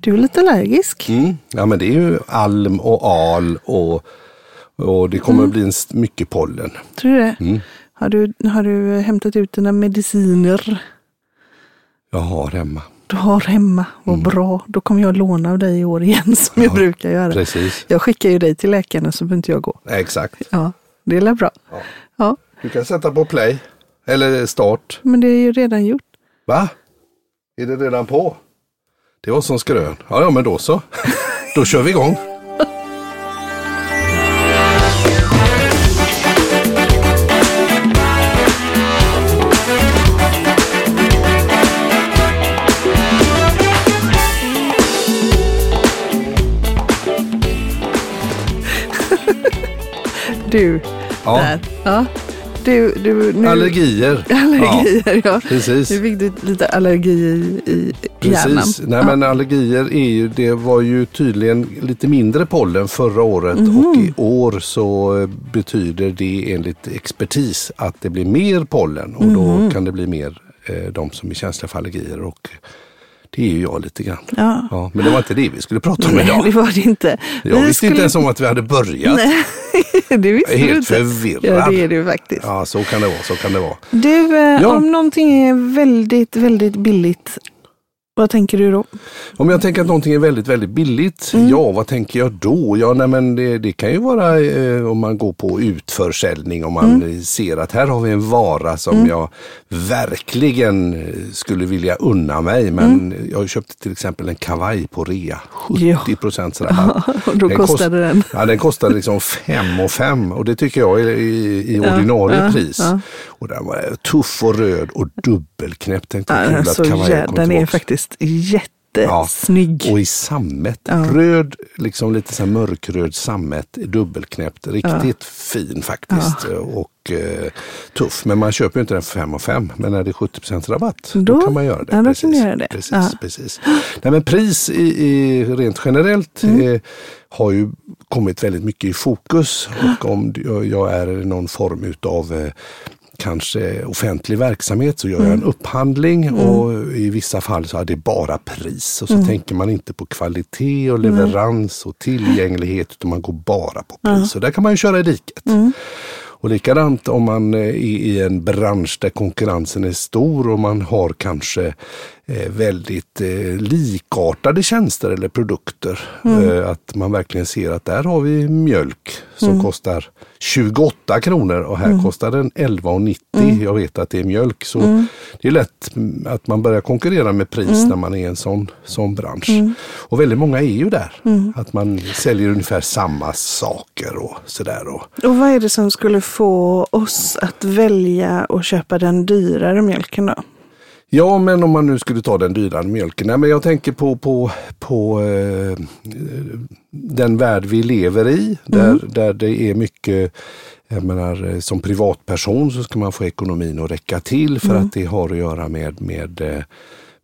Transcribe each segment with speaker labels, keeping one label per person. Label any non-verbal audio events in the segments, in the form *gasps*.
Speaker 1: Du är lite allergisk.
Speaker 2: Mm. Ja men det är ju alm och al och, och det kommer
Speaker 1: Mm.
Speaker 2: att bli en, mycket pollen.
Speaker 1: Tror du det?
Speaker 2: Mm.
Speaker 1: Har, du, har du hämtat ut dina mediciner
Speaker 2: Jag har hemma.
Speaker 1: du har hemma? Vad bra. Då kommer jag låna av dig i år igen som jag brukar göra.
Speaker 2: Precis.
Speaker 1: Jag skickar ju dig till läkaren så behöver inte jag gå.
Speaker 2: Exakt.
Speaker 1: Ja, det är bra.
Speaker 2: Ja.
Speaker 1: Ja,
Speaker 2: Du kan sätta på play. Eller start.
Speaker 1: men det är ju redan gjort.
Speaker 2: Va? Är det redan på? Det var som skrön. Ja, ja men då så. *laughs* då kör vi igång.
Speaker 1: Du,
Speaker 2: Ja.
Speaker 1: där. Ja. Du, du, nu...
Speaker 2: Allergier. *laughs*
Speaker 1: Allergier, ja.
Speaker 2: Precis.
Speaker 1: Nu fick du lite allergi i, i hjärnan.
Speaker 2: Precis. Nej,
Speaker 1: ja.
Speaker 2: men allergier är ju, det var ju tydligen lite mindre pollen förra året
Speaker 1: Mhm.
Speaker 2: och i år så betyder det enligt expertis att det blir mer pollen och
Speaker 1: Mhm.
Speaker 2: då kan det bli mer eh, de som är känsliga för allergier och det är ju jag lite grann.
Speaker 1: Ja.
Speaker 2: Ja, men det var inte det vi skulle prata om
Speaker 1: Nej, det
Speaker 2: idag.
Speaker 1: var det inte.
Speaker 2: Jag
Speaker 1: Vi
Speaker 2: visste
Speaker 1: skulle-
Speaker 2: inte ens om att vi hade börjat.
Speaker 1: Nej, *laughs* det visste
Speaker 2: är
Speaker 1: du
Speaker 2: helt
Speaker 1: inte.
Speaker 2: förvirrad.
Speaker 1: Ja, det är du faktiskt.
Speaker 2: Ja, så kan det vara. Så kan det vara.
Speaker 1: Du, eh,
Speaker 2: Ja.
Speaker 1: om någonting är väldigt, väldigt billigt, vad tänker du då?
Speaker 2: Om jag tänker att någonting är väldigt, väldigt billigt,
Speaker 1: Mm.
Speaker 2: ja vad tänker jag då? Ja, nej, men det, det kan ju vara eh, om man går på utförsäljning och man
Speaker 1: Mm.
Speaker 2: ser att här har vi en vara som jag verkligen eh, skulle vilja unna mig. Men
Speaker 1: Mm.
Speaker 2: jag köpte till exempel en kavaj på rea, 70 procents rabatt.
Speaker 1: Och då
Speaker 2: Den kost-
Speaker 1: kostade den.
Speaker 2: Ja, den kostade liksom fem och fem och det tycker jag är i, i ordinarie
Speaker 1: ja,
Speaker 2: pris.
Speaker 1: ja.
Speaker 2: Och den var tuff och röd och dubbelknäppt. Tänkte
Speaker 1: Ja,
Speaker 2: kul att kavajen
Speaker 1: ja,
Speaker 2: kom
Speaker 1: den är faktiskt jättesnygg.
Speaker 2: Och i sammet.
Speaker 1: Ja.
Speaker 2: Röd, liksom lite så mörkröd sammet, dubbelknäppt. Riktigt fin faktiskt. Och eh, tuff. Men man köper ju inte den för 5 och 5. Men när det är 70 rabatt, då,
Speaker 1: Då-
Speaker 2: kan man göra det.
Speaker 1: ja, man göra det.
Speaker 2: Precis,
Speaker 1: Ja.
Speaker 2: precis. Nej, men pris i, i, rent generellt
Speaker 1: Mm.
Speaker 2: eh, har ju kommit väldigt mycket i fokus. Och om jag- är någon form utav eh, kanske offentlig verksamhet så gör jag
Speaker 1: Mm.
Speaker 2: en upphandling och i vissa fall så är det bara pris och så
Speaker 1: Mm.
Speaker 2: tänker man inte på kvalitet och leverans och tillgänglighet utan man går bara på pris. Och där kan man ju köra i diket.
Speaker 1: Mm.
Speaker 2: Och likadant om man är i en bransch där konkurrensen är stor och man har kanske väldigt eh, likartade tjänster eller produkter. Eh, att man verkligen ser att där har vi mjölk som kostar 28 kronor och här kostar den 11,90. Jag vet att det är mjölk så det är lätt mm, att man börjar konkurrera med pris när man är en sån, sån bransch. Och väldigt många är ju där. Att man säljer ungefär samma saker och sådär. Och,
Speaker 1: Och vad är det som skulle få oss att välja att köpa den dyrare mjölken då?
Speaker 2: Ja, men om man nu skulle ta den dyrare mjölken. Nej, men jag tänker på, på, på eh, den värld vi lever i. Där, där det är mycket, jag menar eh, som privatperson så ska man få ekonomin att räcka till för att det har att göra med, med eh,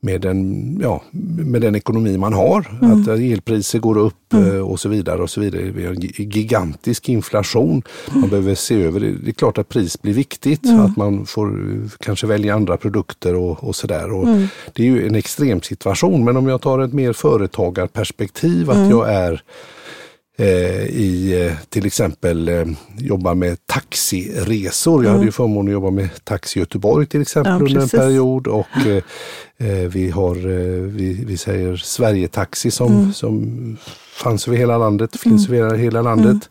Speaker 2: med den, ja, med den ekonomi man har. Att elpriser går upp eh, och så vidare. och så vidare. Vi har en gi- gigantisk inflation. Man behöver se över det. Det är klart att pris blir viktigt. Att man får eh, kanske välja andra produkter och, och sådär. Och Det är ju en extrem situation. Men om jag tar ett mer företagarperspektiv. Att jag är eh, i eh, till exempel eh, jobba med taxiresor. Jag hade ju förmånen att jobba med Taxi Göteborg till exempel
Speaker 1: Ja,
Speaker 2: under en period och eh, eh, vi har, eh, vi, vi säger Sverige-taxi som,
Speaker 1: Mm.
Speaker 2: som fanns över hela landet, finns över hela landet.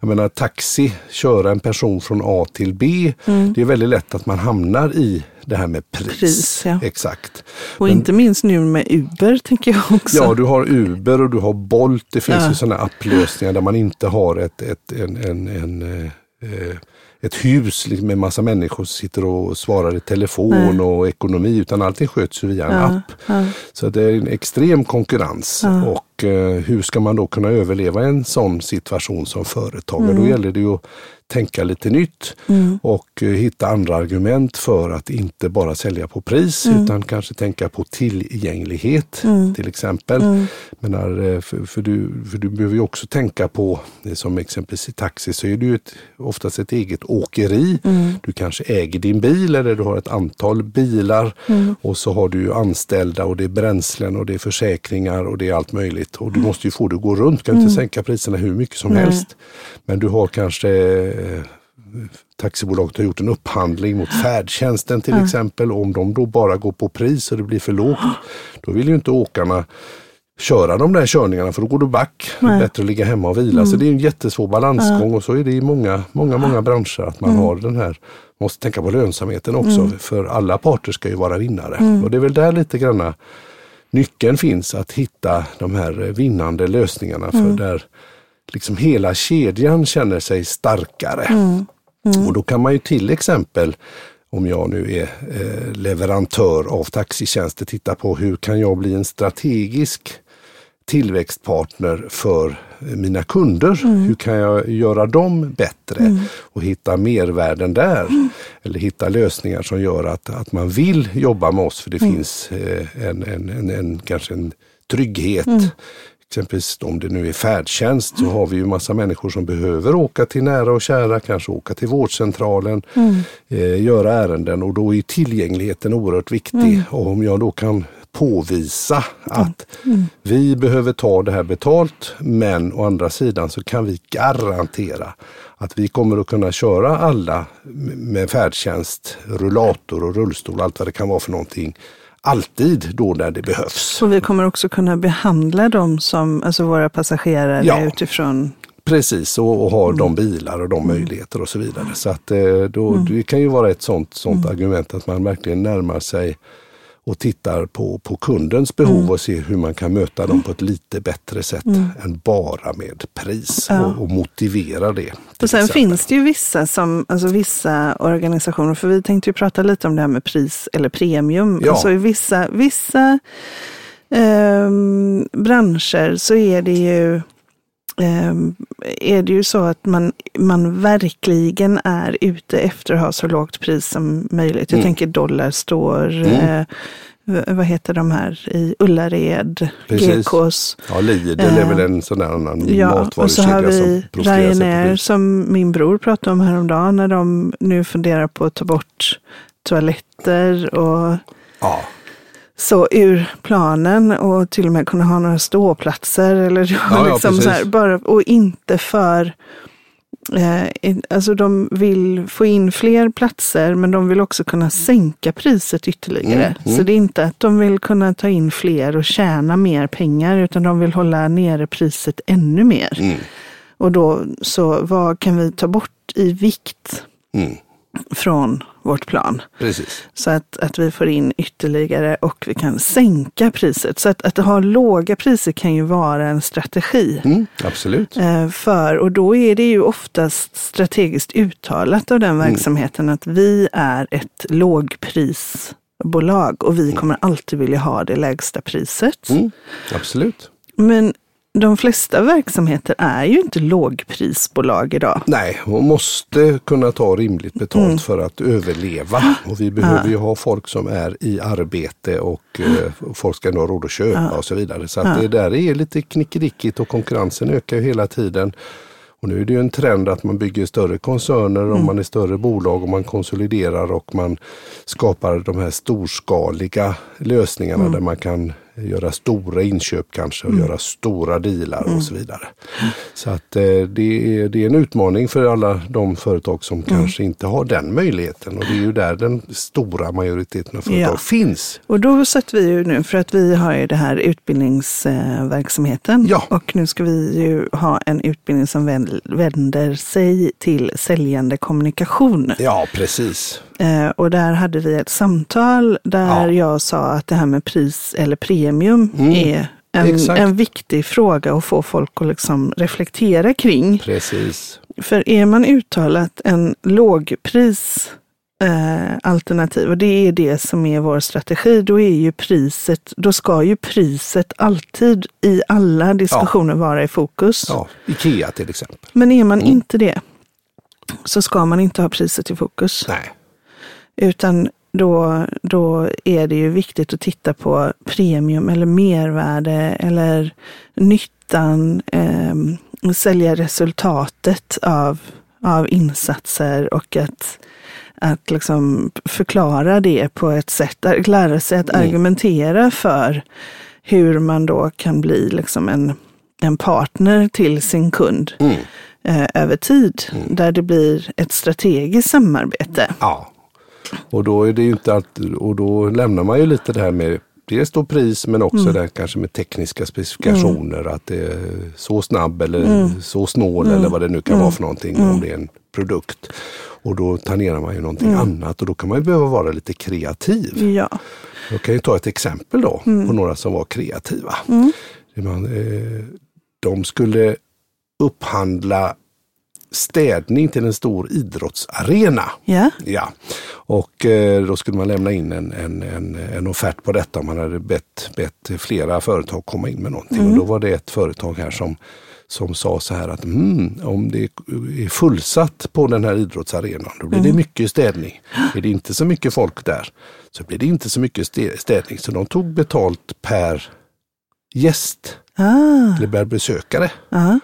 Speaker 2: Jag menar taxi, köra en person från A till B. Det är väldigt lätt att man hamnar i det här med pris.
Speaker 1: Mm. Pris, ja.
Speaker 2: Exakt.
Speaker 1: Och inte minst nu med Uber tänker jag också.
Speaker 2: Ja, du har Uber och du har Bolt. Det finns
Speaker 1: Ja.
Speaker 2: ju sådana applösningar där man inte har ett, ett, en, en, en, eh, eh, ett hus liksom med massa människor som sitter och svarar i telefon
Speaker 1: Nej.
Speaker 2: och ekonomi utan allting sköts ju via en
Speaker 1: Ja,
Speaker 2: app.
Speaker 1: ja.
Speaker 2: Så det är en extrem konkurrens och och eh, hur ska man då kunna överleva en sån situation som företagare?
Speaker 1: Mm.
Speaker 2: Då gäller det ju att tänka lite nytt
Speaker 1: Mm.
Speaker 2: och eh, hitta andra argument för att inte bara sälja på pris
Speaker 1: Mm.
Speaker 2: utan kanske tänka på tillgänglighet
Speaker 1: Mm.
Speaker 2: till exempel.
Speaker 1: Mm.
Speaker 2: Menar, eh, för, för, du, för du behöver ju också tänka på, som exempelvis i taxi så är det ju ett, oftast ett eget åkeri.
Speaker 1: Mm.
Speaker 2: Du kanske äger din bil eller du har ett antal bilar
Speaker 1: Mm.
Speaker 2: och så har du ju anställda och det är bränslen och det är försäkringar och det är allt möjligt. Och du måste ju få det att gå runt, du kan inte sänka priserna hur mycket som
Speaker 1: Nej.
Speaker 2: helst. Men du har kanske eh, taxibolaget har gjort en upphandling mot färdtjänsten till exempel. Och om de då bara går på pris och det blir för lågt, då vill ju inte åkarna köra de där körningarna för då går du back. Det är bättre att ligga hemma och vila. Så det är en jättesvår balansgång och så är det i många, många, många branscher att man har den här, måste tänka på lönsamheten också för alla parter ska ju vara vinnare. Och det är väl där lite granna nyckeln finns att hitta de här vinnande lösningarna för där liksom hela kedjan känner sig starkare. Och då kan man ju till exempel om jag nu är eh, leverantör av taxitjänster titta på hur kan jag bli en strategisk tillväxtpartner för eh, mina kunder. Hur kan jag göra dem bättre och hitta mervärden där? Eller hitta lösningar som gör att, att man vill jobba med oss för det finns eh, en, en, en, en, kanske en trygghet. Exempelvis om det nu är färdtjänst så har vi ju massa människor som behöver åka till nära och kära, kanske åka till vårdcentralen, eh, göra ärenden. Och då är tillgängligheten oerhört viktig. Och om jag då kan påvisa att vi behöver ta det här betalt men å andra sidan så kan vi garantera att vi kommer att kunna köra alla med färdtjänst, rullator och rullstol, allt vad det kan vara för någonting, alltid då när det behövs.
Speaker 1: Och vi kommer också kunna behandla dem som, alltså våra passagerare
Speaker 2: Ja.
Speaker 1: utifrån
Speaker 2: Precis, och, och har
Speaker 1: Mm.
Speaker 2: de bilar och de möjligheter och så vidare. Så att eh, då,
Speaker 1: Mm.
Speaker 2: det kan ju vara ett sånt, sånt argument att man verkligen närmar sig och tittar på, på kundens behov
Speaker 1: Mm.
Speaker 2: och ser hur man kan möta dem på ett lite bättre sätt än bara med pris
Speaker 1: Ja.
Speaker 2: och, och motivera det.
Speaker 1: Och sen
Speaker 2: exempel.
Speaker 1: finns det ju vissa, som, alltså vissa organisationer, för vi tänkte ju prata lite om det här med pris eller premium.
Speaker 2: Ja.
Speaker 1: Alltså i vissa, vissa ehm, branscher så är det ju är det ju så att man, man verkligen är ute efter att ha så lågt pris som möjligt. Jag
Speaker 2: Mm.
Speaker 1: tänker Dollarstore, eh, v- vad heter de här i Ullared,
Speaker 2: Precis.
Speaker 1: GKs.
Speaker 2: Ja, Lidl är väl en sån där annan
Speaker 1: Ja, och så har
Speaker 2: matvarukedja
Speaker 1: vi Ryanair som min bror pratade om häromdagen när de nu funderar på att ta bort toaletter och
Speaker 2: Ja,
Speaker 1: så ur planen och till och med kunna ha några ståplatser eller *laughs*
Speaker 2: ja,
Speaker 1: liksom så här, bara, och inte för Eh, alltså de vill få in fler platser men de vill också kunna sänka priset ytterligare.
Speaker 2: Mm, mm.
Speaker 1: Så det är inte att de vill kunna ta in fler och tjäna mer pengar utan de vill hålla nere priset ännu mer.
Speaker 2: Mm.
Speaker 1: Och då så vad kan vi ta bort i vikt
Speaker 2: mm,
Speaker 1: från vårt plan?
Speaker 2: precis.
Speaker 1: Så att, att vi får in ytterligare och vi kan sänka priset. Så att, att ha låga priser kan ju vara en strategi.
Speaker 2: Mm, absolut.
Speaker 1: Eh, för, och då är det ju oftast strategiskt uttalat av den verksamheten att vi är ett lågprisbolag och vi kommer alltid vilja ha det lägsta priset.
Speaker 2: Mm, absolut.
Speaker 1: Men de flesta verksamheter är ju inte lågprisbolag idag.
Speaker 2: Nej, hon måste kunna ta rimligt betalt
Speaker 1: Mm.
Speaker 2: för att överleva. *gasps* Och vi behöver ju ha folk som är i arbete och eh, folk ska ha råd att köpa och så vidare. Så att det där är lite knickedickigt och konkurrensen ökar ju hela tiden. Och nu är det ju en trend att man bygger större koncerner
Speaker 1: Mm.
Speaker 2: och man är större bolag och man konsoliderar och man skapar de här storskaliga lösningarna
Speaker 1: Mm.
Speaker 2: där man kan göra stora inköp kanske och göra stora dealar
Speaker 1: Mm.
Speaker 2: och så vidare. Så att eh, det, är, det är en utmaning för alla de företag som
Speaker 1: Mm.
Speaker 2: kanske inte har den möjligheten och det är ju där den stora majoriteten av företag
Speaker 1: Ja.
Speaker 2: finns.
Speaker 1: Och då sätter vi ju nu, för att vi har ju det här utbildningsverksamheten.
Speaker 2: Ja.
Speaker 1: Och nu ska vi ju ha en utbildning som vänder sig till säljande kommunikation.
Speaker 2: Ja, precis.
Speaker 1: Eh, och där hade vi ett samtal där
Speaker 2: Ja.
Speaker 1: jag sa att det här med pris eller premium
Speaker 2: Mm,
Speaker 1: är en,
Speaker 2: exakt.
Speaker 1: en viktig fråga att få folk att liksom reflektera kring.
Speaker 2: Precis.
Speaker 1: För är man uttalat en lågpris eh, alternativ och det är det som är vår strategi. Då är ju priset, då ska ju priset alltid i alla diskussioner vara i fokus.
Speaker 2: Ja, Ikea till exempel.
Speaker 1: Men är man inte det så ska man inte ha priset i fokus.
Speaker 2: Nej.
Speaker 1: Utan då, då är det ju viktigt att titta på premium eller mervärde eller nyttan, eh, sälja resultatet av, av insatser och att, att liksom förklara det på ett sätt, lära sig att argumentera för hur man då kan bli liksom en, en partner till sin kund
Speaker 2: Mm.
Speaker 1: eh, över tid, där det blir ett strategiskt samarbete.
Speaker 2: Ja. Och då är det inte alltid, och då lämnar man ju lite det här med Dels då pris men också det här kanske med tekniska specifikationer. Att det är så snabb eller så snål eller vad det nu kan vara för någonting om det är en produkt. Och då tangerar man ju någonting annat och då kan man ju behöva vara lite kreativ.
Speaker 1: Ja.
Speaker 2: Jag kan ju ta ett exempel då på några som var kreativa. Man, eh, de skulle upphandla städning till en stor idrottsarena.
Speaker 1: Ja.
Speaker 2: Ja, och eh, då skulle man lämna in en, en, en, en offert på detta. Man hade bett, bett flera företag komma in med någonting. Och då var det ett företag här som, som sa så här att mm, om det är fullsatt på den här idrottsarenan då blir det mycket städning. Är det inte så mycket folk där så blir det inte så mycket stä- städning. Så de tog betalt per gäst
Speaker 1: Ah,
Speaker 2: eller per besökare.
Speaker 1: ja.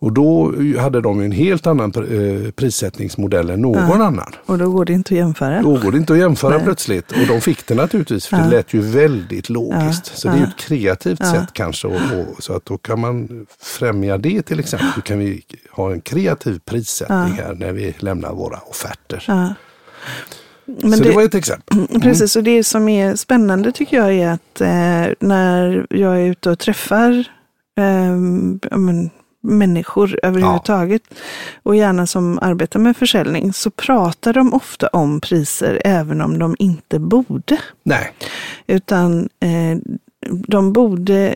Speaker 2: Och då hade de en helt annan eh, prissättningsmodell än någon annan.
Speaker 1: Och då går det inte att jämföra.
Speaker 2: Då går det inte att jämföra
Speaker 1: Nej.
Speaker 2: plötsligt. Och de fick det naturligtvis för det lät ju väldigt logiskt. Så det är ju ett kreativt sätt kanske. Och, och, så att då kan man främja det till exempel. Då kan vi ha en kreativ prissättning här när vi lämnar våra offerter.
Speaker 1: Ja. Men
Speaker 2: så det,
Speaker 1: det-
Speaker 2: var ett exempel.
Speaker 1: Precis, och det som är spännande tycker jag är att eh, när jag är ute och träffar eh, ja, men, människor överhuvudtaget och gärna som arbetar med försäljning så pratar de ofta om priser även om de inte borde.
Speaker 2: Nej,
Speaker 1: Utan eh, de borde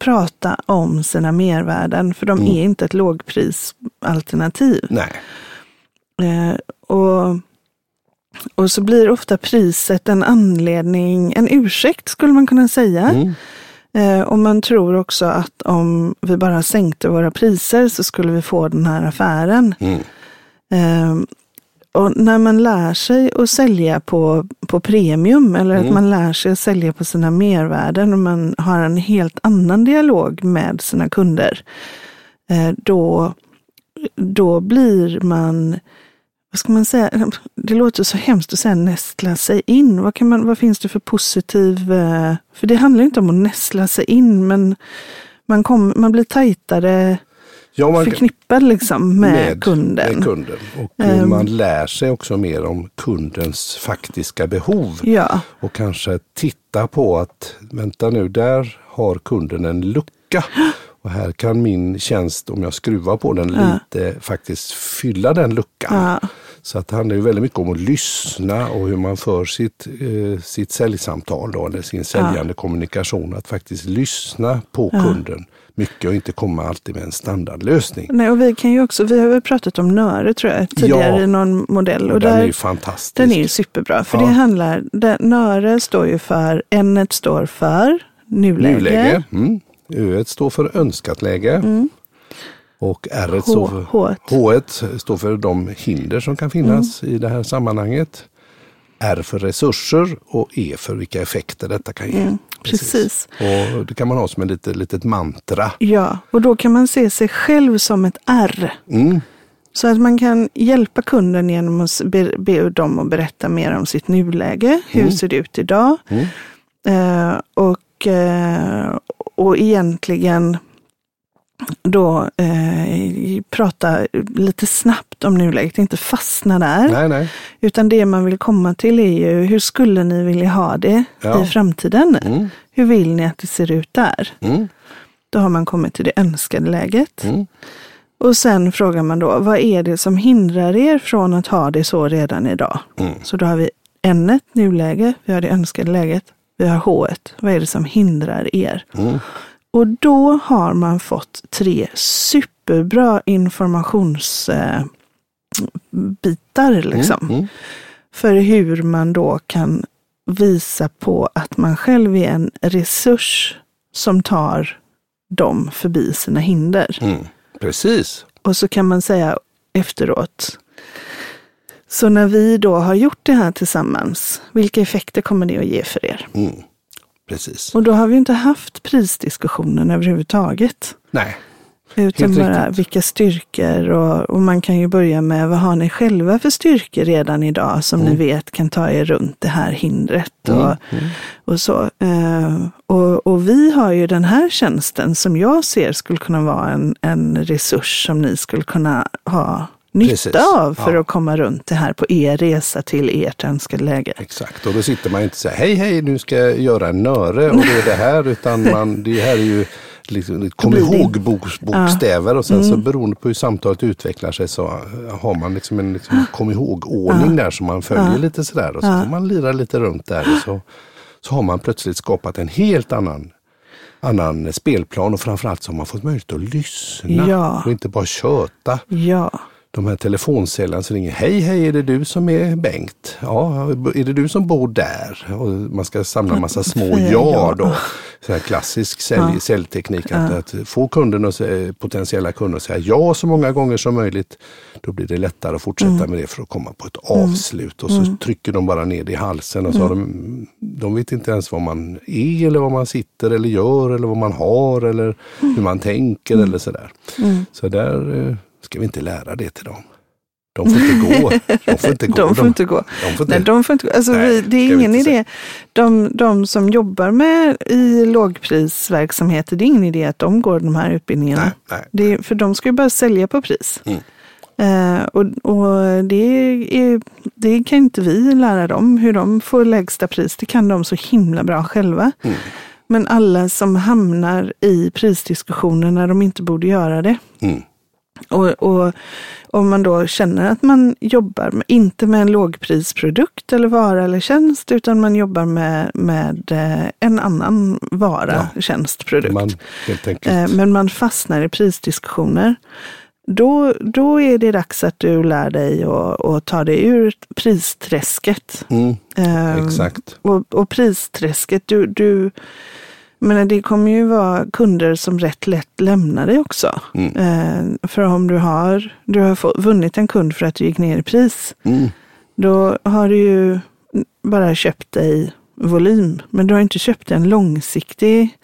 Speaker 1: prata om sina mervärden för de är inte ett lågprisalternativ.
Speaker 2: nej.
Speaker 1: Eh, och, och så blir ofta priset en anledning, en ursäkt skulle man kunna säga.
Speaker 2: Mm.
Speaker 1: Eh, och man tror också att om vi bara sänkte våra priser så skulle vi få den här affären.
Speaker 2: Mm.
Speaker 1: Eh, och när man lär sig att sälja på, på premium eller att man lär sig att sälja på sina mervärden och man har en helt annan dialog med sina kunder, eh, då, då blir man, vad ska man säga, det låter så hemskt att säga nästla sig in. Vad, kan man, vad finns det för positiv, eh, för det handlar inte om att nästla sig in, men man, kom, man blir tajtare
Speaker 2: Ja, man,
Speaker 1: förknippad liksom med, kunden.
Speaker 2: Med kunden. Och
Speaker 1: Ehm.
Speaker 2: man lär sig också mer om kundens faktiska behov.
Speaker 1: Ja,
Speaker 2: Och kanske titta på att, vänta nu, där har kunden en lucka. Och här kan min tjänst, om jag skruvar på den lite, faktiskt fylla den luckan.
Speaker 1: Ja.
Speaker 2: Så att det handlar ju väldigt mycket om att lyssna och hur man för sitt, eh, sitt säljsamtal då, eller sin säljande kommunikation. Att faktiskt lyssna på kunden mycket och inte komma alltid med en standardlösning.
Speaker 1: Nej, och vi kan ju också, vi har väl pratat om Nöre tror jag tidigare
Speaker 2: Ja.
Speaker 1: i någon modell. Och
Speaker 2: den
Speaker 1: där,
Speaker 2: är ju fantastisk.
Speaker 1: den är ju superbra. För
Speaker 2: Ja.
Speaker 1: det handlar, det, Nöre står ju för, N står för nuläge.
Speaker 2: Nuläge. Mm. Ö står för önskat läge. Och R står för
Speaker 1: H-
Speaker 2: H står för de hinder som kan finnas
Speaker 1: Mm.
Speaker 2: i det här sammanhanget. R för resurser och E för vilka effekter detta kan ge.
Speaker 1: Mm, precis.
Speaker 2: Och det kan man ha som ett litet, litet mantra.
Speaker 1: Ja, och då kan man se sig själv som ett R.
Speaker 2: Mm.
Speaker 1: Så att man kan hjälpa kunden genom att be, be dem att berätta mer om sitt nuläge. Hur ser det ut idag?
Speaker 2: Mm.
Speaker 1: Eh, och, eh, och egentligen då eh, prata lite snabbt om nuläget, inte fastna där.
Speaker 2: Nej, nej.
Speaker 1: Utan det man vill komma till är ju, hur skulle ni vilja ha det
Speaker 2: Ja.
Speaker 1: i framtiden?
Speaker 2: Mm.
Speaker 1: Hur vill ni att det ser ut där?
Speaker 2: Mm.
Speaker 1: Då har man kommit till det önskade läget.
Speaker 2: Mm.
Speaker 1: Och sen frågar man då, vad är det som hindrar er från att ha det så redan idag?
Speaker 2: Mm.
Speaker 1: Så då har vi N, nuläge, vi har det önskade läget, vi har H, vad är det som hindrar er?
Speaker 2: Mm.
Speaker 1: Och då har man fått tre superbra informationsbitar. Eh, bitar, liksom.
Speaker 2: Mm.
Speaker 1: för hur man då kan visa på att man själv är en resurs som tar dem förbi sina hinder.
Speaker 2: Mm. Precis.
Speaker 1: Och så kan man säga efteråt, så när vi då har gjort det här tillsammans, vilka effekter kommer det att ge för er?
Speaker 2: Mm. Precis.
Speaker 1: Och då har vi inte haft prisdiskussionen överhuvudtaget.
Speaker 2: Nej.
Speaker 1: Utan
Speaker 2: Helt
Speaker 1: bara
Speaker 2: riktigt.
Speaker 1: vilka styrkor och, och man kan ju börja med vad har ni själva för styrkor redan idag som ni vet kan ta er runt det här hindret och,
Speaker 2: Mm.
Speaker 1: och så. Eh, och, och vi har ju den här tjänsten som jag ser skulle kunna vara en, en resurs som ni skulle kunna ha nytta
Speaker 2: Precis.
Speaker 1: av för
Speaker 2: Ja.
Speaker 1: att komma runt det här på er resa till ert önskade läge.
Speaker 2: Exakt, och då sitter man inte så här, hej hej nu ska jag göra en nöre och det är det här, *laughs* utan man, det här är ju liksom, kom
Speaker 1: blir det-
Speaker 2: ihåg boks, bokstäver och sen så beroende på hur samtalet utvecklar sig så har man liksom en liksom, kom ihåg-ordning där som man följer lite sådär och så får man lira lite runt där och så, så har man plötsligt skapat en helt annan annan spelplan och framförallt så har man fått möjlighet att lyssna
Speaker 1: Ja.
Speaker 2: och inte bara köta
Speaker 1: Ja,
Speaker 2: de här telefonsäljarna som ringer. Hej, hej, är det du som är Bengt? Ja, är det du som bor där? Och man ska samla en massa *laughs* små ja då. Så här klassisk sälj, säljteknik. Att, att få sä- potentiella kunder att säga ja så många gånger som möjligt. Då blir det lättare att fortsätta
Speaker 1: Mm.
Speaker 2: med det för att komma på ett avslut. Och så trycker de bara ner det i halsen. Och så
Speaker 1: Mm.
Speaker 2: de, de vet inte ens vad man är eller vad man sitter eller gör eller vad man har eller
Speaker 1: Mm.
Speaker 2: hur man tänker eller sådär. Så där eh, ska vi inte lära det till dem. De får inte gå. De får inte *laughs* gå.
Speaker 1: de får inte gå.
Speaker 2: De får
Speaker 1: Nej,
Speaker 2: inte.
Speaker 1: de får inte, alltså
Speaker 2: Nej,
Speaker 1: vi, det är ingen idé. De, de som jobbar med i lågprisverksamheter, det är ingen idé att de går de här utbildningarna.
Speaker 2: Nej.
Speaker 1: Det är, för de ska ju bara sälja på pris.
Speaker 2: Mm.
Speaker 1: Eh, och och det, är, det kan inte vi lära dem, hur de får lägsta pris. Det kan de så himla bra själva.
Speaker 2: Mm.
Speaker 1: Men alla som hamnar i prisdiskussioner när de inte borde göra det,
Speaker 2: Mm.
Speaker 1: Och, och om man då känner att man jobbar, med, inte med en lågprisprodukt eller vara eller tjänst, utan man jobbar med, med eh, en annan vara, tjänst, produkt.
Speaker 2: Man.
Speaker 1: Eh, Men man fastnar i prisdiskussioner. Då, då är det dags att du lär dig att ta dig ur pristräsket.
Speaker 2: Mm,
Speaker 1: Eh,
Speaker 2: exakt.
Speaker 1: och, och pristräsket, du, du men det kommer ju vara kunder som rätt lätt lämnar dig också.
Speaker 2: Mm.
Speaker 1: Eh, för om du har, du har vunnit en kund för att du gick ner i pris,
Speaker 2: Mm,
Speaker 1: då har du ju bara köpt dig volym. Men du har inte köpt en långsiktig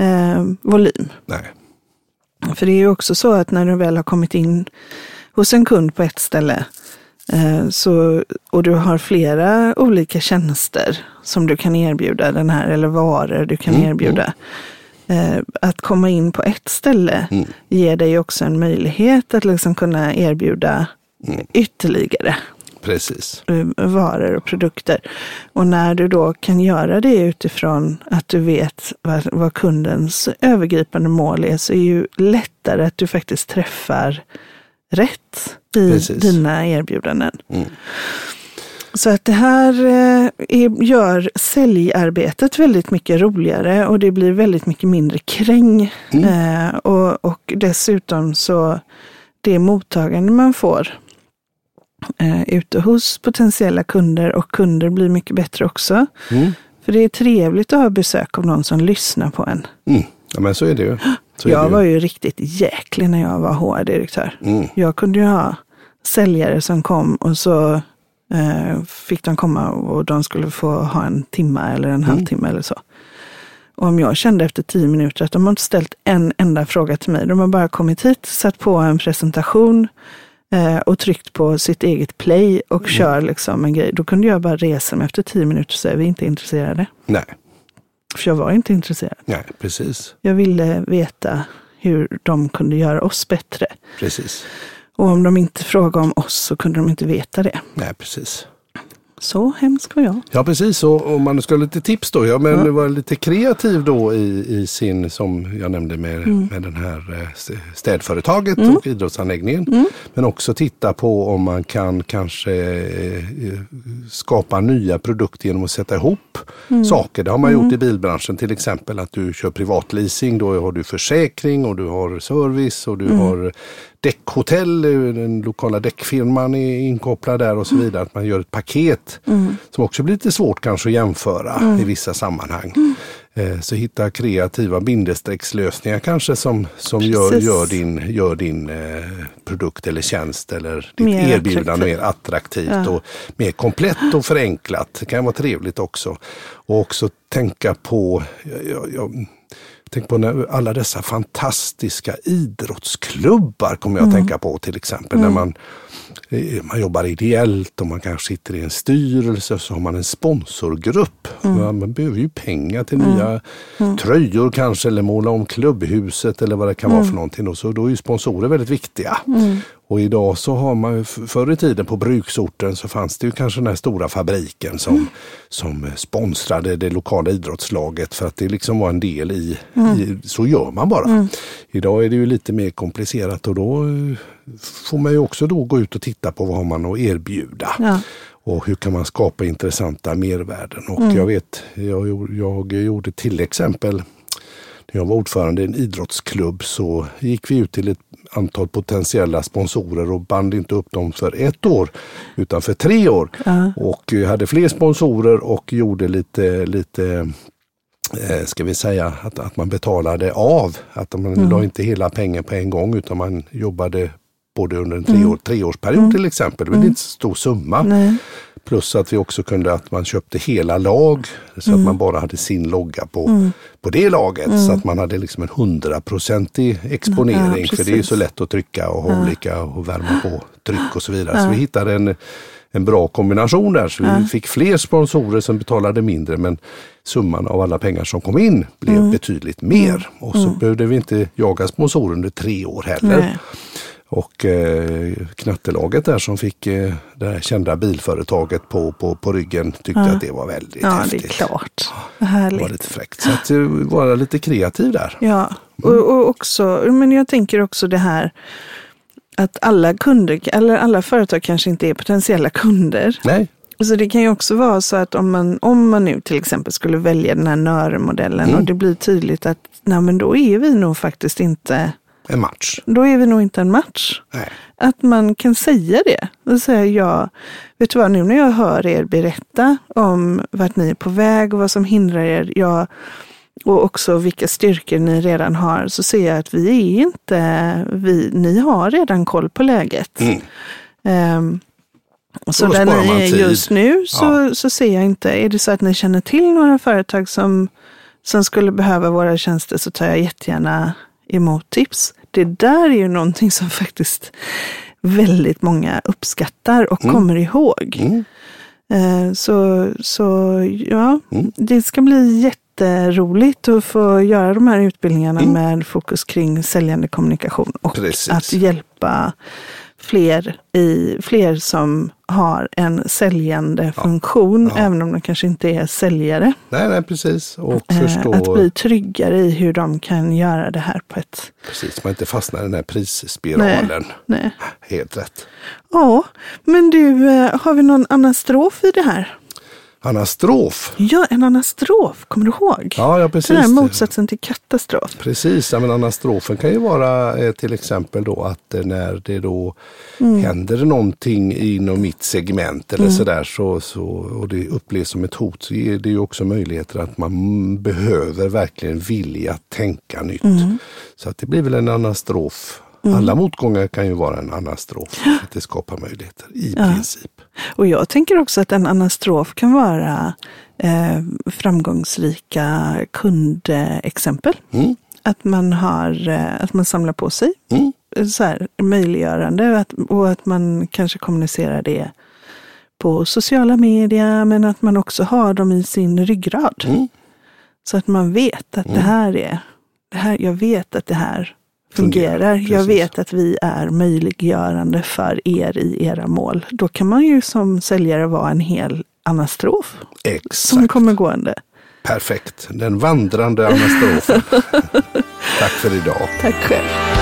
Speaker 1: eh, volym.
Speaker 2: nej.
Speaker 1: För det är ju också så att när du väl har kommit in hos en kund på ett ställe så, och du har flera olika tjänster som du kan erbjuda den här, eller varor du kan
Speaker 2: Mm,
Speaker 1: erbjuda. Eh, Att komma in på ett ställe
Speaker 2: Mm.
Speaker 1: ger dig också en möjlighet att liksom kunna erbjuda
Speaker 2: Mm.
Speaker 1: ytterligare
Speaker 2: Precis.
Speaker 1: eh, varor och produkter. Och när du då kan göra det utifrån att du vet vad, vad kundens övergripande mål är så är det ju lättare att du faktiskt träffar rätt i
Speaker 2: Precis.
Speaker 1: dina erbjudanden.
Speaker 2: Mm.
Speaker 1: Så att det här eh, är, gör säljarbetet väldigt mycket roligare och det blir väldigt mycket mindre kräng. Eh, och, och dessutom så det mottagande man får eh, ute hos potentiella kunder och kunder blir mycket bättre också.
Speaker 2: Mm.
Speaker 1: För det är trevligt att ha besök av någon som lyssnar på en.
Speaker 2: Mm. Ja men så är det ju. *gasps*
Speaker 1: Jag var ju riktigt jäklig när jag var HR-direktör.
Speaker 2: Mm.
Speaker 1: Jag kunde ju ha säljare som kom och så eh, fick de komma och de skulle få ha en timme eller en halvtimme eller så. Och om jag kände efter tio minuter att de har inte ställt en enda fråga till mig. De har bara kommit hit, satt på en presentation eh, och tryckt på sitt eget play och kör liksom en grej. Då kunde jag bara resa mig efter tio minuter och säga vi är inte intresserade.
Speaker 2: Nej,
Speaker 1: För jag var inte intresserad.
Speaker 2: nej, precis.
Speaker 1: Jag ville veta hur de kunde göra oss bättre.
Speaker 2: Precis.
Speaker 1: Och om de inte frågade om oss så kunde de inte veta det.
Speaker 2: Nej, precis.
Speaker 1: Så hemsk var jag.
Speaker 2: Ja precis, och om man ska ha lite tips då. Ja, men vara lite kreativ då i, i sin, som jag nämnde med, med den här eh, st- städföretaget och idrottsanläggningen. Men också titta på om man kan kanske eh, eh, skapa nya produkter genom att sätta ihop saker. Det har man gjort i bilbranschen till exempel att du kör privatleasing. Då har du försäkring och du har service och du har däckhotell, den lokala däckfirman är inkopplad där och så
Speaker 1: Mm.
Speaker 2: vidare. Att man gör ett paket som också blir lite svårt kanske att jämföra
Speaker 1: Mm.
Speaker 2: i vissa sammanhang. Eh, Så hitta kreativa bindestreckslösningar kanske som, som gör, gör din, gör din eh, produkt eller tjänst eller ditt
Speaker 1: Mer
Speaker 2: erbjudande
Speaker 1: attraktivt.
Speaker 2: mer attraktivt
Speaker 1: Ja.
Speaker 2: och mer komplett och förenklat. Det kan vara trevligt också. Och också tänka på, jag, jag, tänk på när alla dessa fantastiska idrottsklubbar kommer jag att tänka på till exempel. När man, eh, man jobbar ideellt och man kanske sitter i en styrelse så har man en sponsorgrupp. Man, man behöver ju pengar till nya tröjor kanske eller måla om klubbhuset eller vad det kan vara för någonting. Och så då är ju sponsorer väldigt viktiga. Och idag så har man, förr i tiden på bruksorten så fanns det ju kanske den här stora fabriken som, som sponsrade det lokala idrottslaget för att det liksom var en del i, i så gör man bara. Idag är det ju lite mer komplicerat och då eh, får man ju också då gå ut och titta på vad har man att erbjuda.
Speaker 1: Ja.
Speaker 2: Och hur kan man skapa intressanta mervärden. Och jag vet, jag, jag gjorde till exempel när jag var ordförande i en idrottsklubb så gick vi ut till ett antal potentiella sponsorer och band inte upp dem för ett år utan för tre år. Och eh, hade fler sponsorer och gjorde lite, lite eh, ska vi säga att, att man betalade av. Att man
Speaker 1: Mm.
Speaker 2: la inte hela pengen på en gång utan man jobbade både under en
Speaker 1: Mm.
Speaker 2: treår, treårsperiod till exempel. Det var inte så stor summa.
Speaker 1: Nej.
Speaker 2: Plus att vi också kunde att man köpte hela lag så
Speaker 1: Mm.
Speaker 2: att man bara hade sin logga på, på det laget. Så att man hade liksom en hundraprocentig exponering.
Speaker 1: Ja,
Speaker 2: för det är ju så lätt att trycka och ha olika och värma på tryck och så vidare. Så vi hittade en, en bra kombination där. Så vi fick fler sponsorer som betalade mindre men summan av alla pengar som kom in blev
Speaker 1: Mm.
Speaker 2: betydligt mer. Och så behövde vi inte jaga sponsorer under tre år heller.
Speaker 1: Nej.
Speaker 2: Och eh, knattelaget där som fick eh, det här kända bilföretaget på, på, på ryggen tyckte att det var väldigt
Speaker 1: Ja, det
Speaker 2: häftigt.
Speaker 1: är klart.
Speaker 2: Det var
Speaker 1: Härligt.
Speaker 2: lite fräckt. Så att eh, vara lite kreativ där.
Speaker 1: Ja, och, och också, men jag tänker också det här att alla kunder, eller alla företag kanske inte är potentiella kunder.
Speaker 2: Nej,
Speaker 1: Så det kan ju också vara så att om man, om man nu till exempel skulle välja den här NÖR-modellen
Speaker 2: Mm.
Speaker 1: och det blir tydligt att nej, men då är vi nog faktiskt inte,
Speaker 2: en match.
Speaker 1: då är vi nog inte en match.
Speaker 2: Nej.
Speaker 1: Att man kan säga det. Och säga ja, vet du vad, nu när jag hör er berätta om vart ni är på väg och vad som hindrar er, ja, och också vilka styrkor ni redan har, så ser jag att vi är inte, vi, ni har redan koll på läget.
Speaker 2: Mm.
Speaker 1: Ehm, så där ni är
Speaker 2: tid.
Speaker 1: just nu så, så ser jag inte, är det så att ni känner till några företag som, som skulle behöva våra tjänster så tar jag jättegärna emot tips. Det där är ju någonting som faktiskt väldigt många uppskattar och kommer ihåg.
Speaker 2: Mm.
Speaker 1: Eh, Så, så ja,
Speaker 2: Mm.
Speaker 1: det ska bli jätteroligt att få göra de här utbildningarna
Speaker 2: Mm.
Speaker 1: med fokus kring säljande kommunikation och
Speaker 2: Precis.
Speaker 1: att hjälpa fler, i, fler som har en säljande funktion,
Speaker 2: Ja.
Speaker 1: även om de kanske inte är säljare.
Speaker 2: Nej, nej, precis. Och
Speaker 1: Eh,
Speaker 2: förstå,
Speaker 1: Att bli tryggare i hur de kan göra det här på ett...
Speaker 2: precis, man inte fastnar i den här prisspiralen.
Speaker 1: Nej.
Speaker 2: Helt rätt.
Speaker 1: Ja, men du, eh, har vi någon anastrof i det här?
Speaker 2: Anastrof.
Speaker 1: Ja, en anastrof, kommer du ihåg?
Speaker 2: Ja, ja
Speaker 1: Den
Speaker 2: precis.
Speaker 1: här motsatsen till katastrof.
Speaker 2: Precis, ja, men anastrofen kan ju vara eh, till exempel då att eh, när det då händer någonting inom mitt segment eller sådär så, så, och det upplevs som ett hot så ger det ju också möjligheter att man mm, behöver verkligen vilja tänka nytt. Så att det blir väl en anastrof. Alla motgångar kan ju vara en anastrof. *gasps* Att det skapar möjligheter i princip.
Speaker 1: Och jag tänker också att en anastrof kan vara eh, framgångsrika kundexempel.
Speaker 2: Mm.
Speaker 1: Att man, har, eh, att man samlar på sig
Speaker 2: Mm.
Speaker 1: så här, möjliggörande att, och att man kanske kommunicerar det på sociala medier men att man också har dem i sin ryggrad.
Speaker 2: Mm.
Speaker 1: Så att man vet att det här är, det här, jag vet att det här
Speaker 2: Fungerar,
Speaker 1: fungerar. jag
Speaker 2: precis.
Speaker 1: vet att vi är möjliggörande för er i era mål. Då kan man ju som säljare vara en hel anastrof som
Speaker 2: Exakt.
Speaker 1: kommer gående.
Speaker 2: Perfekt. Den vandrande anastrofen. *laughs* Tack för idag.
Speaker 1: Tack själv.